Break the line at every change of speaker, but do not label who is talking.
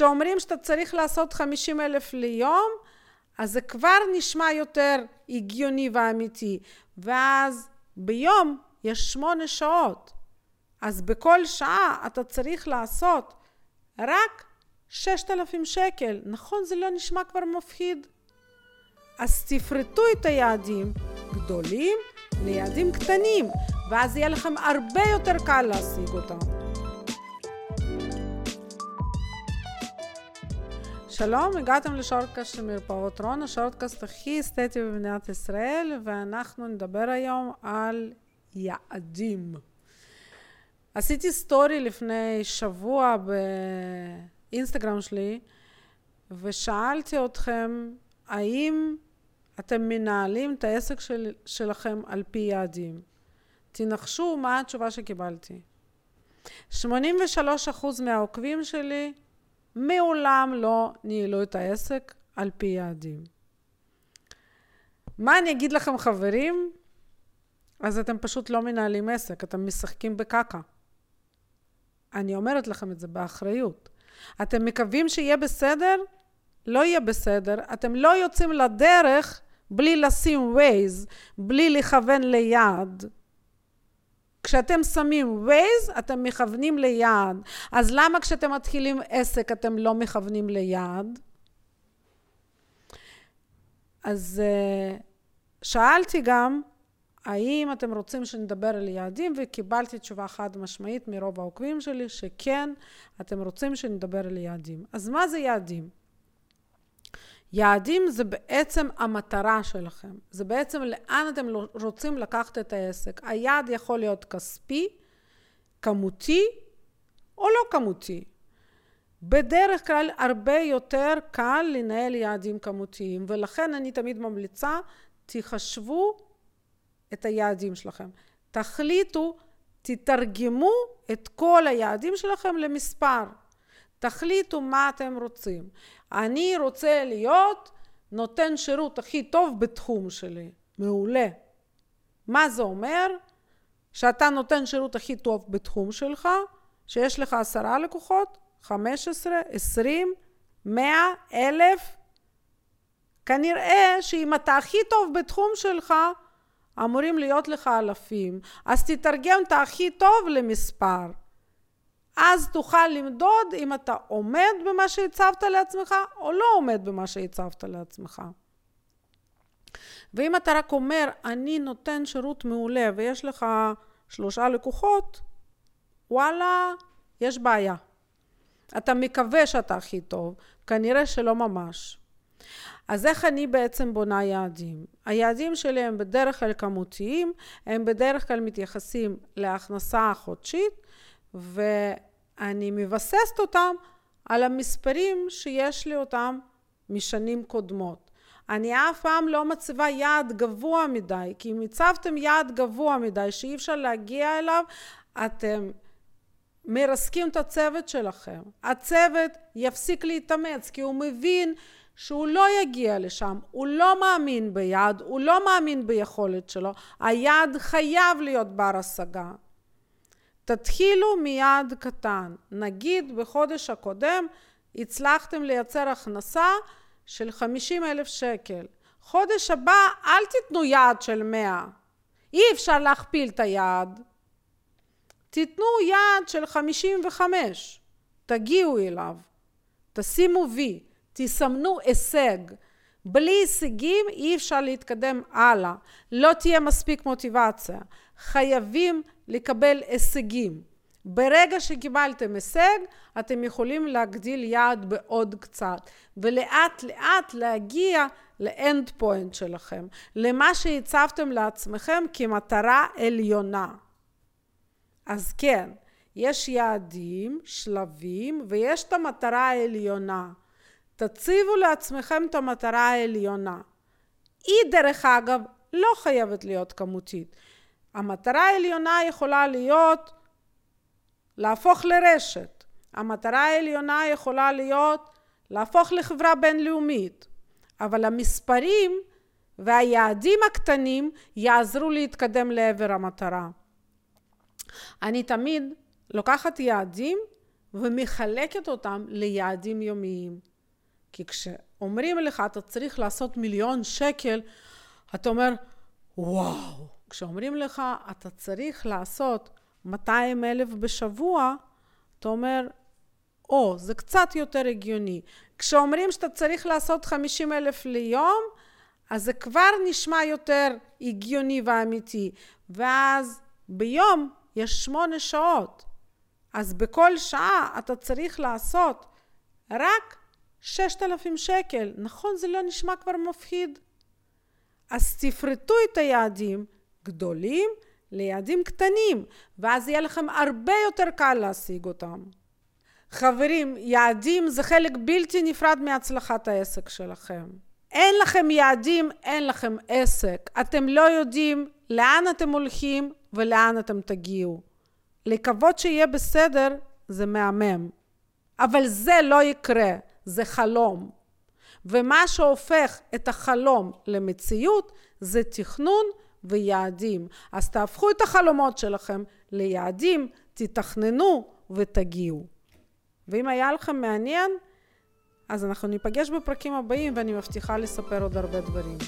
כשאומרים שאתה צריך לעשות 50 אלף ליום, אז זה כבר נשמע יותר הגיוני ואמיתי. ואז ביום יש שמונה שעות. אז בכל שעה אתה צריך לעשות רק 6,000 שקל. נכון, זה לא נשמע כבר מפחיד? אז תפרטו את היעדים גדולים ליעדים קטנים, ואז יהיה לכם הרבה יותר קל להשיג אותם. שלום, הגעתם לשורטקאסט של מרפאות רון, השורטקאסט הכי אסתטי במדינת ישראל, ואנחנו נדבר היום על יעדים. עשיתי סטורי לפני שבוע באינסטגרם שלי, ושאלתי אתכם האם אתם מנהלים את העסק של, שלכם על פי יעדים. תנחשו מה התשובה שקיבלתי. 83% מהעוקבים שלי מעולם לא ניהלו את העסק על פי יעדים. מה אני אגיד לכם חברים? אז אתם פשוט לא מנהלים עסק, אתם משחקים בקקה. אני אומרת לכם את זה באחריות. אתם מקווים שיהיה בסדר? לא יהיה בסדר. אתם לא יוצאים לדרך בלי לשים ווייז, בלי לכוון ליעד. כשאתם שמים ווייז, אתם מכוונים ליעד. אז למה כשאתם מתחילים עסק אתם לא מכוונים ליעד? אז אה, שאלתי גם, האם אתם רוצים שנדבר על יעדים? וקיבלתי תשובה חד משמעית מרוב העוקבים שלי, שכן, אתם רוצים שנדבר על יעדים. אז מה זה יעדים? יעדים זה בעצם המטרה שלכם, זה בעצם לאן אתם לא- רוצים לקחת את העסק. היעד יכול להיות כספי, כמותי או לא כמותי. בדרך כלל הרבה יותר קל לנהל יעדים כמותיים ולכן אני תמיד ממליצה תחשבו את היעדים שלכם. תחליטו, תתרגמו את כל היעדים שלכם למספר. תחליטו מה אתם רוצים. אני רוצה להיות נותן שירות הכי טוב בתחום שלי. מעולה. מה זה אומר? שאתה נותן שירות הכי טוב בתחום שלך, שיש לך עשרה לקוחות, חמש עשרה, עשרים, מאה, אלף. כנראה שאם אתה הכי טוב בתחום שלך, אמורים להיות לך אלפים. אז תתרגם את הכי טוב למספר. אז תוכל למדוד אם אתה עומד במה שהצבת לעצמך או לא עומד במה שהצבת לעצמך. ואם אתה רק אומר, אני נותן שירות מעולה ויש לך שלושה לקוחות, וואלה, יש בעיה. אתה מקווה שאתה הכי טוב, כנראה שלא ממש. אז איך אני בעצם בונה יעדים? היעדים שלי הם בדרך כלל כמותיים, הם בדרך כלל מתייחסים להכנסה החודשית, ואני מבססת אותם על המספרים שיש לי אותם משנים קודמות. אני אף פעם לא מציבה יעד גבוה מדי, כי אם הצבתם יעד גבוה מדי שאי אפשר להגיע אליו, אתם מרסקים את הצוות שלכם. הצוות יפסיק להתאמץ, כי הוא מבין שהוא לא יגיע לשם, הוא לא מאמין ביעד, הוא לא מאמין ביכולת שלו, היעד חייב להיות בר השגה. תתחילו מיעד קטן, נגיד בחודש הקודם הצלחתם לייצר הכנסה של 50 אלף שקל, חודש הבא אל תיתנו יעד של 100, אי אפשר להכפיל את היעד, תיתנו יעד של 55, תגיעו אליו, תשימו וי, תסמנו הישג. בלי הישגים אי אפשר להתקדם הלאה, לא תהיה מספיק מוטיבציה. חייבים לקבל הישגים. ברגע שקיבלתם הישג, אתם יכולים להגדיל יעד בעוד קצת, ולאט לאט להגיע לאנד פוינט שלכם, למה שהצבתם לעצמכם כמטרה עליונה. אז כן, יש יעדים, שלבים, ויש את המטרה העליונה. תציבו לעצמכם את המטרה העליונה. היא דרך אגב לא חייבת להיות כמותית. המטרה העליונה יכולה להיות להפוך לרשת. המטרה העליונה יכולה להיות להפוך לחברה בינלאומית. אבל המספרים והיעדים הקטנים יעזרו להתקדם לעבר המטרה. אני תמיד לוקחת יעדים ומחלקת אותם ליעדים יומיים. כי כשאומרים לך אתה צריך לעשות מיליון שקל, אתה אומר וואו. כשאומרים לך אתה צריך לעשות 200 אלף בשבוע, אתה אומר או, זה קצת יותר הגיוני. כשאומרים שאתה צריך לעשות 50 אלף ליום, אז זה כבר נשמע יותר הגיוני ואמיתי. ואז ביום יש שמונה שעות. אז בכל שעה אתה צריך לעשות רק 6,000 שקל. נכון, זה לא נשמע כבר מפחיד? אז תפרטו את היעדים גדולים ליעדים קטנים, ואז יהיה לכם הרבה יותר קל להשיג אותם. חברים, יעדים זה חלק בלתי נפרד מהצלחת העסק שלכם. אין לכם יעדים, אין לכם עסק. אתם לא יודעים לאן אתם הולכים ולאן אתם תגיעו. לקוות שיהיה בסדר זה מהמם. אבל זה לא יקרה, זה חלום. ומה שהופך את החלום למציאות זה תכנון ויעדים. אז תהפכו את החלומות שלכם ליעדים, תתכננו ותגיעו. ואם היה לכם מעניין, אז אנחנו ניפגש בפרקים הבאים ואני מבטיחה לספר עוד הרבה דברים.